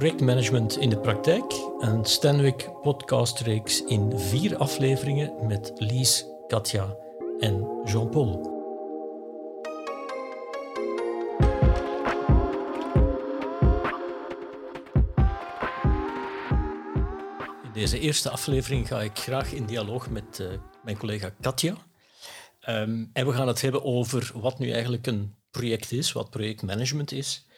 Projectmanagement in de praktijk, een Stanwick podcastreeks in vier afleveringen met Lies, Katja en Jean-Paul. In deze eerste aflevering ga ik graag in dialoog met uh, mijn collega Katja. Um, en we gaan het hebben over wat nu eigenlijk een project is, wat projectmanagement is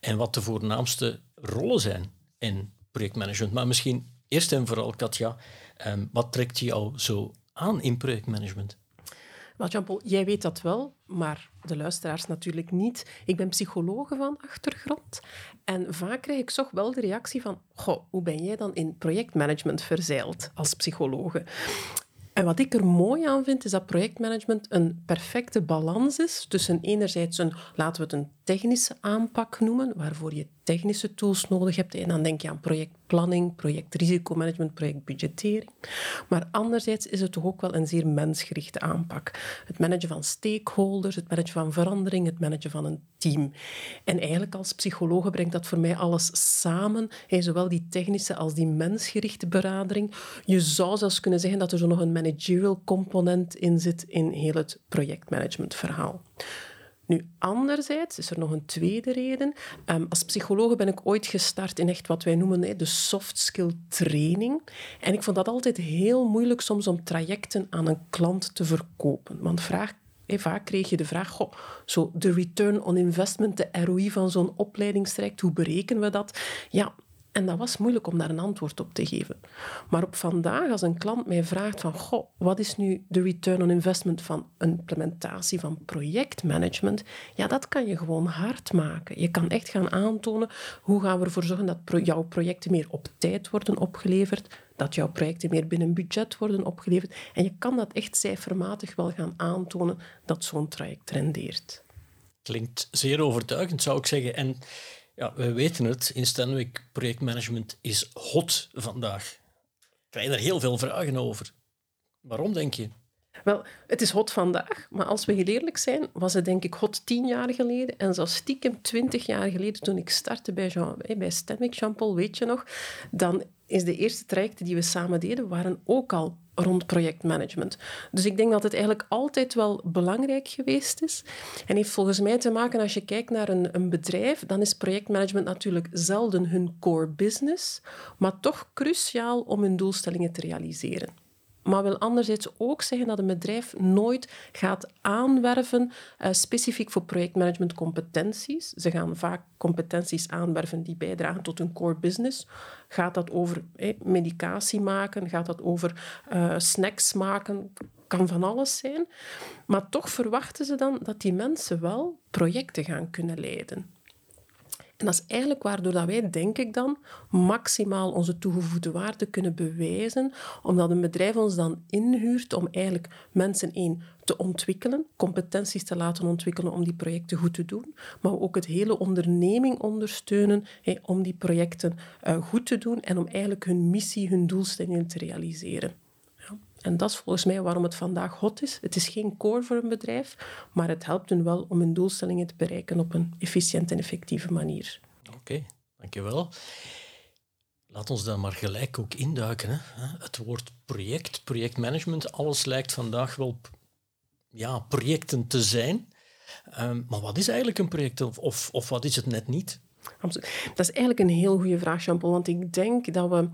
en wat de voornaamste rollen zijn in projectmanagement. Maar misschien eerst en vooral, Katja, um, wat trekt jou zo aan in projectmanagement? Wel, Jean-Paul, jij weet dat wel, maar de luisteraars natuurlijk niet. Ik ben psychologe van achtergrond en vaak krijg ik toch wel de reactie van goh, hoe ben jij dan in projectmanagement verzeild als psychologe? En wat ik er mooi aan vind, is dat projectmanagement een perfecte balans is tussen enerzijds een, laten we het een technische aanpak noemen, waarvoor je technische tools nodig hebt. En dan denk je aan projectplanning, projectrisicomanagement, projectbudgettering. Maar anderzijds is het toch ook wel een zeer mensgerichte aanpak. Het managen van stakeholders, het managen van verandering, het managen van een team. En eigenlijk als psycholoog brengt dat voor mij alles samen. zowel die technische als die mensgerichte benadering. Je zou zelfs kunnen zeggen dat er zo nog een managerial component in zit in heel het projectmanagementverhaal. Nu, anderzijds is er nog een tweede reden. Um, als psycholoog ben ik ooit gestart in echt wat wij noemen de soft skill training. En ik vond dat altijd heel moeilijk soms om trajecten aan een klant te verkopen. Want vraag vaak kreeg je de vraag, zo de return on investment, de ROI van zo'n opleidingstraject, hoe berekenen we dat? Ja, en dat was moeilijk om daar een antwoord op te geven. Maar op vandaag, als een klant mij vraagt van, goh, wat is nu de return on investment van een implementatie van projectmanagement? Ja, dat kan je gewoon hard maken. Je kan echt gaan aantonen, hoe gaan we ervoor zorgen dat jouw projecten meer op tijd worden opgeleverd, dat jouw projecten meer binnen budget worden opgeleverd. En je kan dat echt cijfermatig wel gaan aantonen dat zo'n traject rendeert. Klinkt zeer overtuigend, zou ik zeggen. En ja, we weten het. In Stanwick projectmanagement is hot vandaag. Krijgen er heel veel vragen over. Waarom, denk je? Wel, het is hot vandaag, maar als we heel eerlijk zijn, was het denk ik hot tien jaar geleden en zelfs stiekem twintig jaar geleden toen ik startte bij, Jean, bij Stanwick, Jean-Paul, weet je nog, dan is de eerste trajecten die we samen deden, waren ook al rond projectmanagement. Dus ik denk dat het eigenlijk altijd wel belangrijk geweest is. En heeft volgens mij te maken, als je kijkt naar een, een bedrijf, dan is projectmanagement natuurlijk zelden hun core business, maar toch cruciaal om hun doelstellingen te realiseren maar wil anderzijds ook zeggen dat een bedrijf nooit gaat aanwerven uh, specifiek voor projectmanagement competenties. Ze gaan vaak competenties aanwerven die bijdragen tot hun core business. Gaat dat over medicatie maken? Gaat dat over uh, snacks maken? Kan van alles zijn. Maar toch verwachten ze dan dat die mensen wel projecten gaan kunnen leiden. En dat is eigenlijk waardoor dat wij, denk ik dan, maximaal onze toegevoegde waarde kunnen bewijzen, omdat een bedrijf ons dan inhuurt om eigenlijk mensen één te ontwikkelen, competenties te laten ontwikkelen om die projecten goed te doen, maar ook het hele onderneming ondersteunen om die projecten uh, goed te doen en om eigenlijk hun missie, hun doelstellingen te realiseren. En dat is volgens mij waarom het vandaag hot is. Het is geen core voor een bedrijf, maar het helpt hen wel om hun doelstellingen te bereiken op een efficiënte en effectieve manier. Oké, dankjewel. Laat ons dan maar gelijk ook induiken. Hè. Het woord project, projectmanagement, alles lijkt vandaag wel ja, projecten te zijn. Um, maar wat is eigenlijk een project of, of, of wat is het net niet? Dat is eigenlijk een heel goede vraag, Jean-Paul. Want ik denk dat we,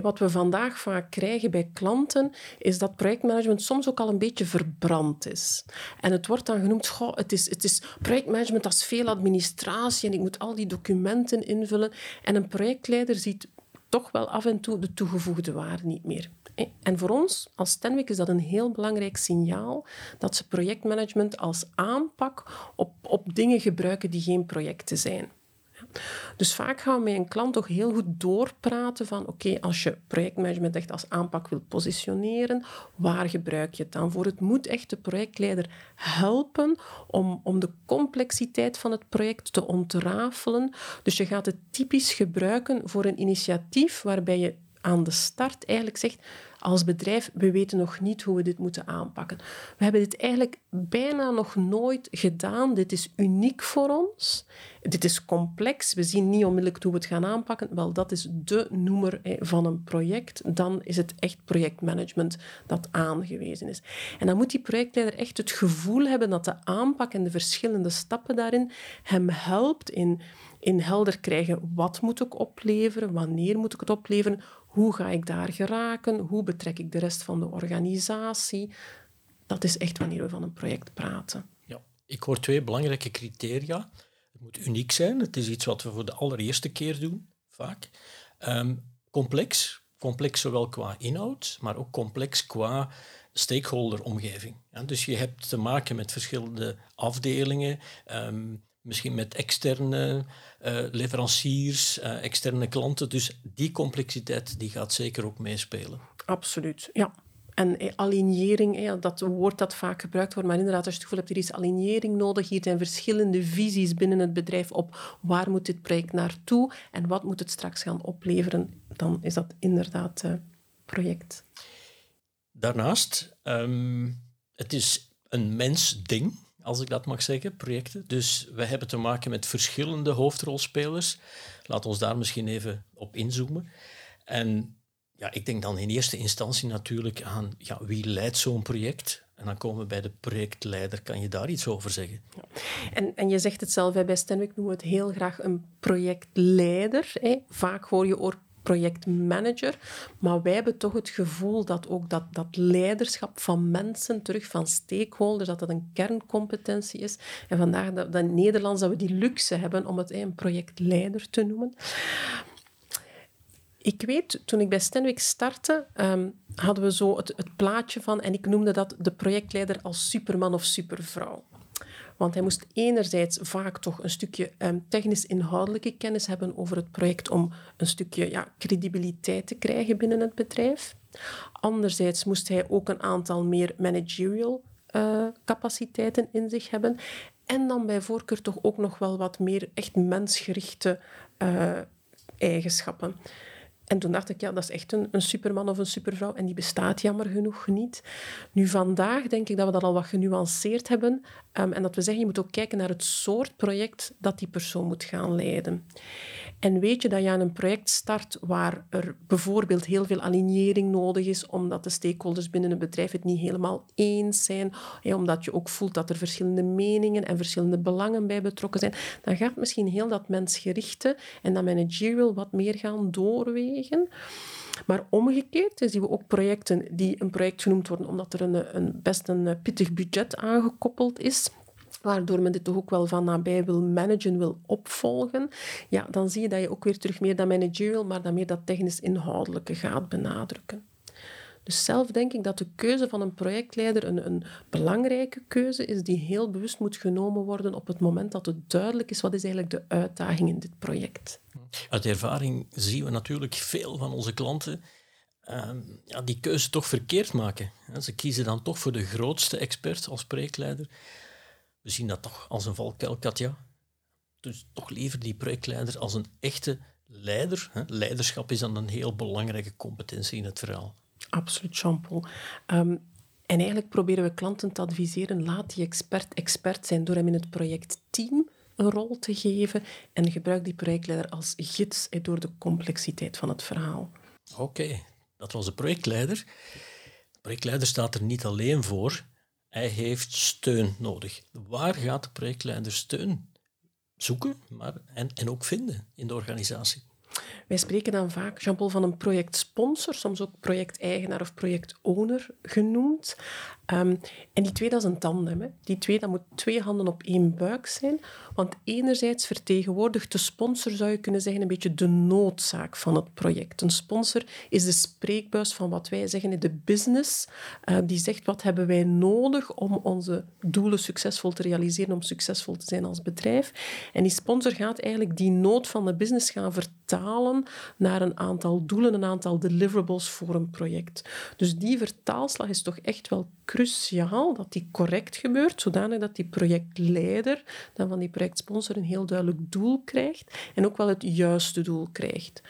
wat we vandaag vaak krijgen bij klanten, is dat projectmanagement soms ook al een beetje verbrand is. En het wordt dan genoemd, het, is, het is projectmanagement, als veel administratie en ik moet al die documenten invullen. En een projectleider ziet toch wel af en toe de toegevoegde waarde niet meer. En voor ons als Stenwick is dat een heel belangrijk signaal dat ze projectmanagement als aanpak op, op dingen gebruiken die geen projecten zijn. Dus vaak gaan we met een klant toch heel goed doorpraten van oké, als je projectmanagement echt als aanpak wilt positioneren, waar gebruik je het dan voor? Het moet echt de projectleider helpen om, om de complexiteit van het project te ontrafelen. Dus je gaat het typisch gebruiken voor een initiatief waarbij je aan de start eigenlijk zegt, als bedrijf, we weten nog niet hoe we dit moeten aanpakken. We hebben dit eigenlijk bijna nog nooit gedaan. Dit is uniek voor ons. Dit is complex. We zien niet onmiddellijk hoe we het gaan aanpakken. Wel, dat is de noemer van een project. Dan is het echt projectmanagement dat aangewezen is. En dan moet die projectleider echt het gevoel hebben dat de aanpak en de verschillende stappen daarin hem helpt in, in helder krijgen wat moet ik opleveren, wanneer moet ik het opleveren, hoe ga ik daar geraken, hoe betrek ik de rest van de organisatie. Dat is echt wanneer we van een project praten. Ja, ik hoor twee belangrijke criteria. Het moet uniek zijn. Het is iets wat we voor de allereerste keer doen, vaak. Um, complex. Complex zowel qua inhoud, maar ook complex qua stakeholder-omgeving. Ja, dus je hebt te maken met verschillende afdelingen, um, misschien met externe uh, leveranciers, uh, externe klanten. Dus die complexiteit die gaat zeker ook meespelen. Absoluut, ja. En eh, alignering, eh, dat woord dat vaak gebruikt wordt, maar inderdaad, als je het gevoel hebt, er is alignering nodig, hier zijn verschillende visies binnen het bedrijf op waar moet dit project naartoe en wat moet het straks gaan opleveren, dan is dat inderdaad uh, project. Daarnaast, um, het is een mensding, als ik dat mag zeggen, projecten. Dus we hebben te maken met verschillende hoofdrolspelers. Laat ons daar misschien even op inzoomen. En ja, ik denk dan in eerste instantie natuurlijk aan ja, wie leidt zo'n project. En dan komen we bij de projectleider. Kan je daar iets over zeggen? En, en je zegt het zelf, bij Stenwick noemen we het heel graag een projectleider. Vaak hoor je ook projectmanager. Maar wij hebben toch het gevoel dat ook dat, dat leiderschap van mensen, terug van stakeholders, dat dat een kerncompetentie is. En vandaag dat, dat in Nederland dat we die luxe hebben om het een projectleider te noemen. Ik weet, toen ik bij Stenwick startte, um, hadden we zo het, plaatje van, en ik noemde dat de projectleider als superman of supervrouw. Want hij moest enerzijds vaak toch een stukje um, technisch-inhoudelijke kennis hebben over het project om een stukje ja, credibiliteit te krijgen binnen het bedrijf. Anderzijds moest hij ook een aantal meer managerial uh, capaciteiten in zich hebben. En dan bij voorkeur toch ook nog wel wat meer echt mensgerichte uh, eigenschappen. En toen dacht ik, ja, dat is echt een, een superman of een supervrouw en die bestaat jammer genoeg niet. Nu, vandaag denk ik dat we dat al wat genuanceerd hebben um, en dat we zeggen, je moet ook kijken naar het soort project dat die persoon moet gaan leiden. En weet je dat je aan een project start waar er bijvoorbeeld heel veel alignering nodig is, omdat de stakeholders binnen een bedrijf het niet helemaal eens zijn, ja, omdat je ook voelt dat er verschillende meningen en verschillende belangen bij betrokken zijn, dan gaat misschien heel dat mensgerichte en dat managerial wat meer gaan doorwegen. Maar omgekeerd zien we ook projecten die een project genoemd worden omdat er een, een best een pittig budget aangekoppeld is waardoor men dit toch ook wel van nabij wil managen, wil opvolgen, ja, dan zie je dat je ook weer terug meer dat managerial, maar dan meer dat technisch-inhoudelijke gaat benadrukken. Dus zelf denk ik dat de keuze van een projectleider een, een belangrijke keuze is die heel bewust moet genomen worden op het moment dat het duidelijk is wat is eigenlijk de uitdaging in dit project. Uit ervaring zien we natuurlijk veel van onze klanten uh, ja, die keuze toch verkeerd maken. Ze kiezen dan toch voor de grootste expert als projectleider we zien dat toch als een valkuil, Katja. Dus toch liever die projectleider als een echte leider. Leiderschap is dan een heel belangrijke competentie in het verhaal. Absoluut, Jean-Paul. Ehm, en eigenlijk proberen we klanten te adviseren, laat die expert expert zijn door hem in het projectteam een rol te geven en gebruik die projectleider als gids door de complexiteit van het verhaal. Oké, dat was de projectleider. De projectleider staat er niet alleen voor, hij heeft steun nodig. Waar gaat de projectleider steun zoeken maar, en, en ook vinden in de organisatie? Wij spreken dan vaak, Jean-Paul, van een projectsponsor, soms ook projecteigenaar of projectowner genoemd. Um, en die twee, dat is een tandem. Hè. Die twee, dat moet twee handen op één buik zijn. Want enerzijds vertegenwoordigt de sponsor, zou je kunnen zeggen, een beetje de noodzaak van het project. Een sponsor is de spreekbuis van wat wij zeggen, de business. Uh, die zegt, wat hebben wij nodig om onze doelen succesvol te realiseren, om succesvol te zijn als bedrijf. En die sponsor gaat eigenlijk die nood van de business gaan vertalen naar een aantal doelen, een aantal deliverables voor een project. Dus die vertaalslag is toch echt wel cruciaal dat die correct gebeurt, zodanig dat die projectleider dan van die projectsponsor een heel duidelijk doel krijgt en ook wel het juiste doel krijgt.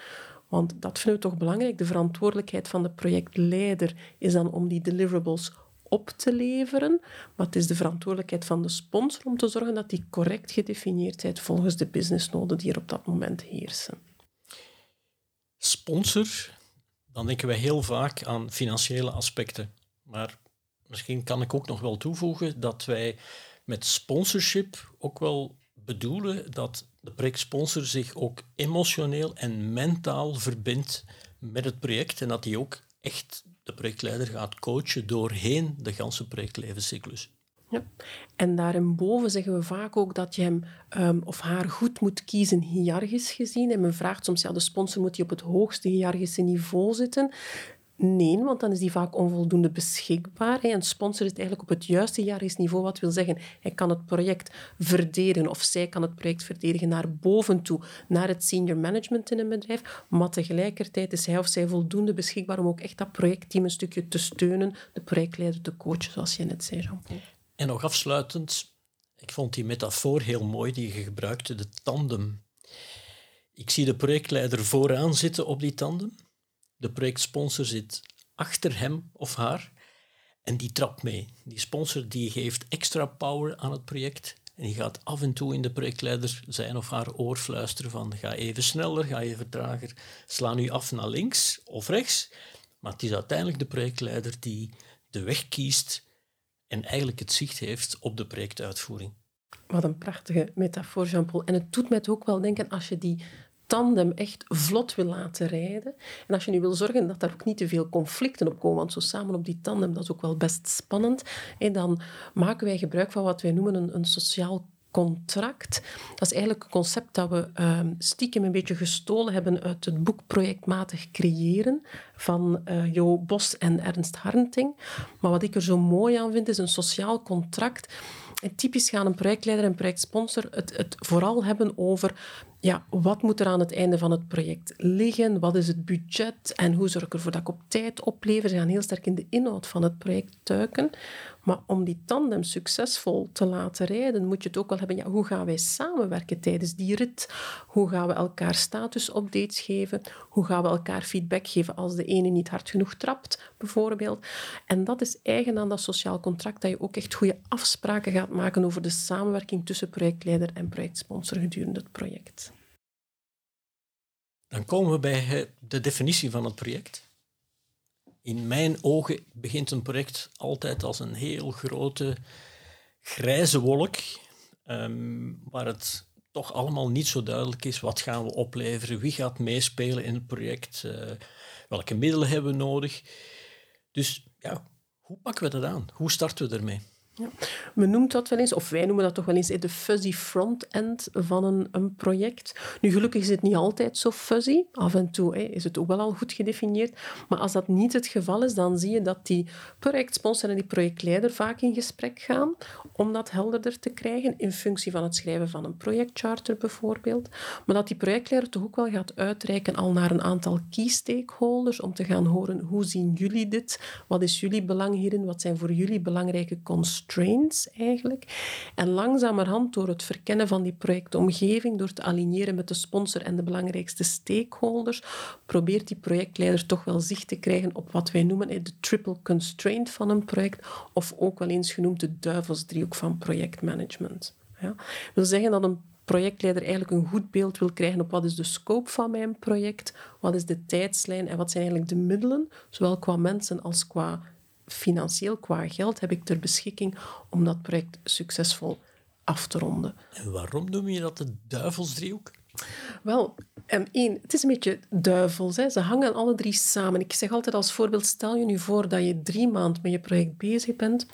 Want dat vinden we toch belangrijk. De verantwoordelijkheid van de projectleider is dan om die deliverables op te leveren. Maar het is de verantwoordelijkheid van de sponsor om te zorgen dat die correct gedefinieerd zijn volgens de businessnoden die er op dat moment heersen. Sponsor, dan denken wij heel vaak aan financiële aspecten. Maar misschien kan ik ook nog wel toevoegen dat wij met sponsorship ook wel bedoelen dat de projectsponsor zich ook emotioneel en mentaal verbindt met het project en dat hij ook echt de projectleider gaat coachen doorheen de ganse projectlevenscyclus. Ja. En daarboven zeggen we vaak ook dat je hem um, of haar goed moet kiezen, hiërarchisch gezien. En men vraagt soms, ja, de sponsor moet die op het hoogste hiërarchische niveau zitten. Nee, want dan is die vaak onvoldoende beschikbaar. Een sponsor is eigenlijk op het juiste hiërarchisch niveau, wat wil zeggen, hij kan het project verdedigen of zij kan het project verdedigen naar boven toe, naar het senior management in een bedrijf, maar tegelijkertijd is hij of zij voldoende beschikbaar om ook echt dat projectteam een stukje te steunen, de projectleider te coachen, zoals je net zei, Jean-Paul. En nog afsluitend, ik vond die metafoor heel mooi die je gebruikte, de tandem. Ik zie de projectleider vooraan zitten op die tandem de projectsponsor zit achter hem of haar en die trapt mee. Die sponsor die geeft extra power aan het project en die gaat af en toe in de projectleider zijn of haar oor fluisteren van ga even sneller, ga even trager, sla nu af naar links of rechts. Maar het is uiteindelijk de projectleider die de weg kiest en eigenlijk het zicht heeft op de projectuitvoering. Wat een prachtige metafoor, Jean-Paul. En het doet mij ook wel denken, als je die tandem echt vlot wil laten rijden. En als je nu wil zorgen dat er ook niet te veel conflicten op komen, want zo samen op die tandem, dat is ook wel best spannend, en dan maken wij gebruik van wat wij noemen een, een sociaal contract. Dat is eigenlijk een concept dat we uh, stiekem een beetje gestolen hebben uit het boek Projectmatig Creëren van uh, Jo Bos en Ernst Harnting. Maar wat ik er zo mooi aan vind, is een sociaal contract. Typisch gaan een projectleider en projectsponsor het, het vooral hebben over ja, wat moet er aan het einde van het project liggen? Wat is het budget? En hoe zorg ik ervoor dat ik op tijd oplever? Ze gaan heel sterk in de inhoud van het project duiken. Maar om die tandem succesvol te laten rijden, moet je het ook wel hebben. Ja, hoe gaan wij samenwerken tijdens die rit? Hoe gaan we elkaar status-updates geven? Hoe gaan we elkaar feedback geven als de ene niet hard genoeg trapt, bijvoorbeeld? En dat is eigen aan dat sociaal contract, dat je ook echt goede afspraken gaat maken over de samenwerking tussen projectleider en projectsponsor gedurende het project. Dan komen we bij de definitie van het project. In mijn ogen begint een project altijd als een heel grote grijze wolk, um, waar het toch allemaal niet zo duidelijk is wat gaan we opleveren, wie gaat meespelen in het project, uh, welke middelen hebben we nodig. Dus ja, hoe pakken we dat aan? Hoe starten we ermee? Ja. We dat wel eens, of wij noemen dat toch wel eens de fuzzy front-end van een, een, project. Nu, gelukkig is het niet altijd zo fuzzy. Af en toe is het ook wel al goed gedefinieerd. Maar als dat niet het geval is, dan zie je dat die projectsponsor en die projectleider vaak in gesprek gaan om dat helderder te krijgen in functie van het schrijven van een projectcharter bijvoorbeeld. Maar dat die projectleider toch ook wel gaat uitreiken al naar een aantal key stakeholders om te gaan horen hoe zien jullie dit? Wat is jullie belang hierin? Wat zijn voor jullie belangrijke constraints? Constraints eigenlijk. En langzamerhand door het verkennen van die projectomgeving, door te aligneren met de sponsor en de belangrijkste stakeholders, probeert die projectleider toch wel zicht te krijgen op wat wij noemen de triple constraint van een project, of ook wel eens genoemd de duivelsdriehoek van projectmanagement. Ja. Dat wil zeggen dat een projectleider eigenlijk een goed beeld wil krijgen op wat is de scope van mijn project, wat is de tijdslijn en wat zijn eigenlijk de middelen, zowel qua mensen als qua financieel qua geld heb ik ter beschikking om dat project succesvol af te ronden. En waarom noem je dat de duivelsdriehoek? Wel, één, het is een beetje duivels. Hè. Ze hangen alle drie samen. Ik zeg altijd als voorbeeld, stel je nu voor dat je drie maanden met je project bezig bent.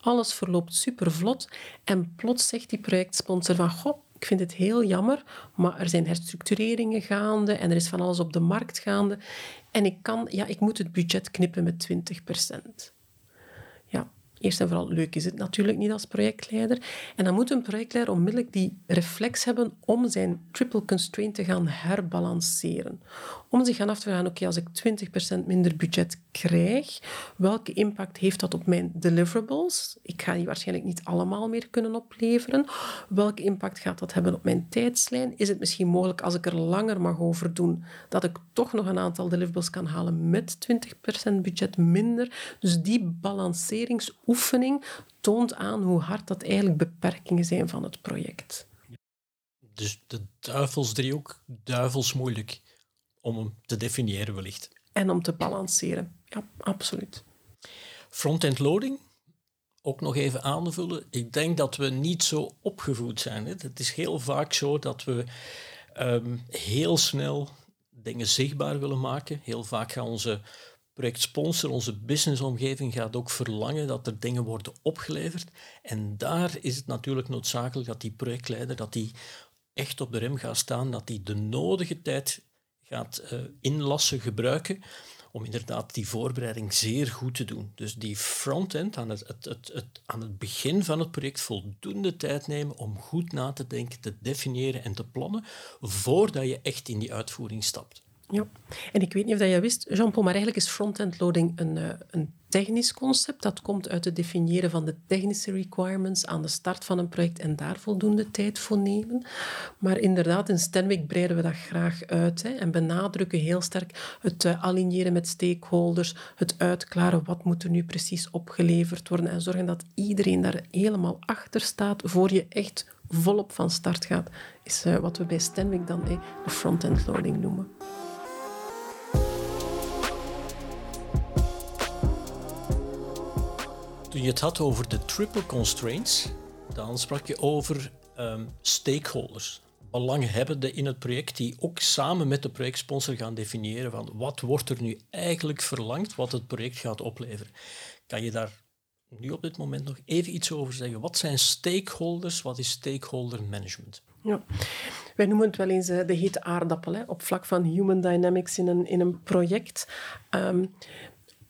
Alles verloopt super vlot. En plots zegt die projectsponsor van, goh, ik vind het heel jammer, maar er zijn herstructureringen gaande en er is van alles op de markt gaande. En ik, kan, ja, ik moet het budget knippen met 20 procent. Ja. Eerst en vooral, leuk is het natuurlijk niet als projectleider. En dan moet een projectleider onmiddellijk die reflex hebben om zijn triple constraint te gaan herbalanceren. Om zich gaan af te vragen, oké, als ik 20% minder budget krijg, welke impact heeft dat op mijn deliverables? Ik ga die waarschijnlijk niet allemaal meer kunnen opleveren. Welke impact gaat dat hebben op mijn tijdslijn? Is het misschien mogelijk, als ik er langer mag over doen, dat ik toch nog een aantal deliverables kan halen met 20% budget minder? Dus die balanceringsoefening toont aan hoe hard dat eigenlijk beperkingen zijn van het project. Dus de duivelsdriehoek, duivels moeilijk om hem te definiëren wellicht. En om te balanceren, ja, absoluut. Front-end loading, ook nog even aanvullen. Ik denk dat we niet zo opgevoed zijn. Hè. Het is heel vaak zo dat we ehm, heel snel dingen zichtbaar willen maken. Heel vaak gaan onze projectsponsor, onze businessomgeving gaat ook verlangen dat er dingen worden opgeleverd. En daar is het natuurlijk noodzakelijk dat die projectleider dat die echt op de rem gaat staan, dat hij de nodige tijd gaat uh, inlassen, gebruiken, om inderdaad die voorbereiding zeer goed te doen. Dus die frontend aan het, het, het, aan het begin van het project voldoende tijd nemen om goed na te denken, te definiëren en te plannen, voordat je echt in die uitvoering stapt. Ja, en ik weet niet of jij wist, Jean-Paul, maar eigenlijk is front-end loading een, uh, een technisch concept. Dat komt uit het definiëren van de technische requirements aan de start van een project en daar voldoende tijd voor nemen. Maar inderdaad, in Stenwick breiden we dat graag uit hè, en benadrukken heel sterk het uh, aligneren met stakeholders, het uitklaren wat moet er nu precies opgeleverd worden en zorgen dat iedereen daar helemaal achter staat voor je echt volop van start gaat, is uh, wat we bij Stenwick dan de front-end loading noemen. Je het had over de triple constraints, dan sprak je over um, stakeholders, belanghebbenden in het project, die ook samen met de projectsponsor gaan definiëren van wat wordt er nu eigenlijk verlangd, wat het project gaat opleveren. Kan je daar nu op dit moment nog even iets over zeggen? Wat zijn stakeholders? Wat is stakeholder management? Ja. Wij noemen het wel eens eh, de hete aardappel hè, op vlak van human dynamics in een, in een project. Um,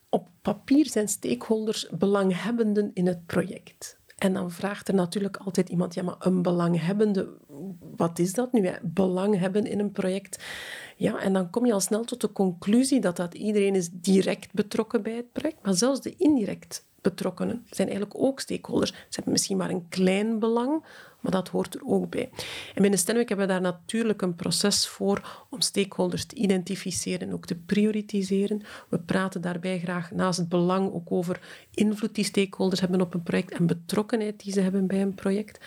op papier zijn stakeholders belanghebbenden in het project. En dan vraagt er natuurlijk altijd iemand, ja, maar een belanghebbende, wat is dat nu? Belang hebben in een project. Ja, en dan kom je al snel tot de conclusie dat dat iedereen is direct betrokken bij het project, maar zelfs de indirect betrokkenen zijn eigenlijk ook stakeholders. Ze hebben misschien maar een klein belang, maar dat hoort er ook bij. En binnen Stenwick hebben we daar natuurlijk een proces voor om stakeholders te identificeren en ook te prioritiseren. We praten daarbij graag naast het belang ook over invloed die stakeholders hebben op een project en betrokkenheid die ze hebben bij een project.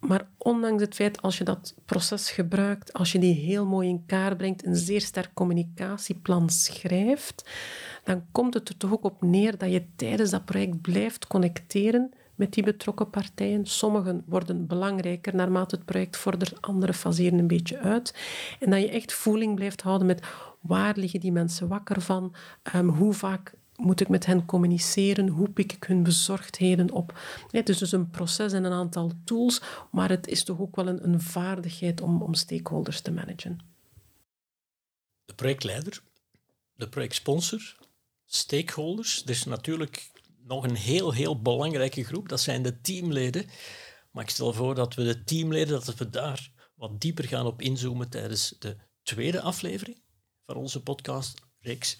Maar ondanks het feit, als je dat proces gebruikt, als je die heel mooi in kaart brengt, een zeer sterk communicatieplan schrijft, dan komt het er toch ook op neer dat je tijdens dat project blijft connecteren met die betrokken partijen. Sommigen worden belangrijker naarmate het project vordert, andere faseren een beetje uit. En dat je echt voeling blijft houden met waar liggen die mensen wakker van, um, hoe vaak moet ik met hen communiceren? Hoe pik ik hun bezorgdheden op? het is dus een proces en een aantal tools, maar het is toch ook wel een, een vaardigheid om, om stakeholders te managen. De projectleider, de projectsponsor, stakeholders. Er is natuurlijk nog een heel, heel belangrijke groep. Dat zijn de teamleden. Maar ik stel voor dat we de teamleden, dat we daar wat dieper gaan op inzoomen tijdens de tweede aflevering van onze podcastreeks.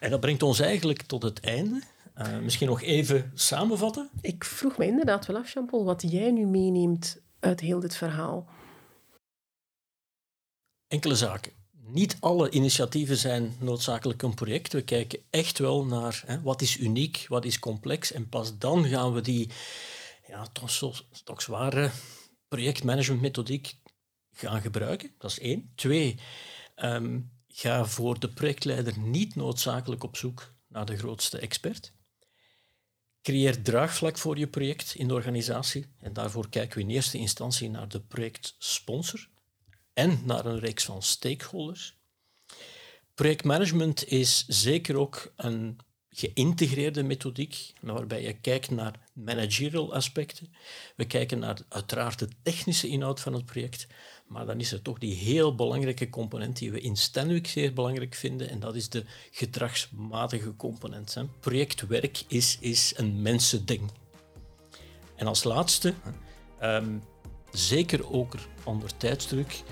En dat brengt ons eigenlijk tot het einde. Uh, misschien nog even samenvatten. Ik vroeg me inderdaad wel af, Jean-Paul, wat jij nu meeneemt uit heel dit verhaal. Enkele zaken niet alle initiatieven zijn noodzakelijk een project. We kijken echt wel naar hè, wat is uniek, wat is complex. En pas dan gaan we die ja, toch, toch zware projectmanagementmethodiek gaan gebruiken. Dat is één. Twee, ehm, ga voor de projectleider niet noodzakelijk op zoek naar de grootste expert. Creëer draagvlak voor je project in de organisatie. En daarvoor kijken we in eerste instantie naar de projectsponsor en naar een reeks van stakeholders. Projectmanagement is zeker ook een geïntegreerde methodiek, waarbij je kijkt naar managerial aspecten. We kijken naar uiteraard de technische inhoud van het project, maar dan is er toch die heel belangrijke component die we in Stanwick zeer belangrijk vinden, en dat is de gedragsmatige component. Hè. Projectwerk is, is een mensending. En als laatste, um, zeker ook onder tijdsdruk,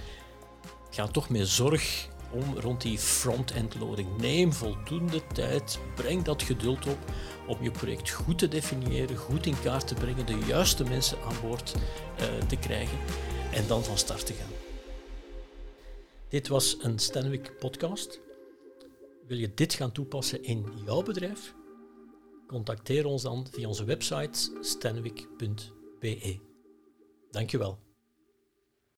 ga toch met zorg om rond die front-end loading. Neem voldoende tijd, breng dat geduld op om je project goed te definiëren, goed in kaart te brengen, de juiste mensen aan boord uh, te krijgen en dan van start te gaan. Dit was een Stanwick podcast. Wil je dit gaan toepassen in jouw bedrijf? Contacteer ons dan via onze website stanwick.be. Dankjewel.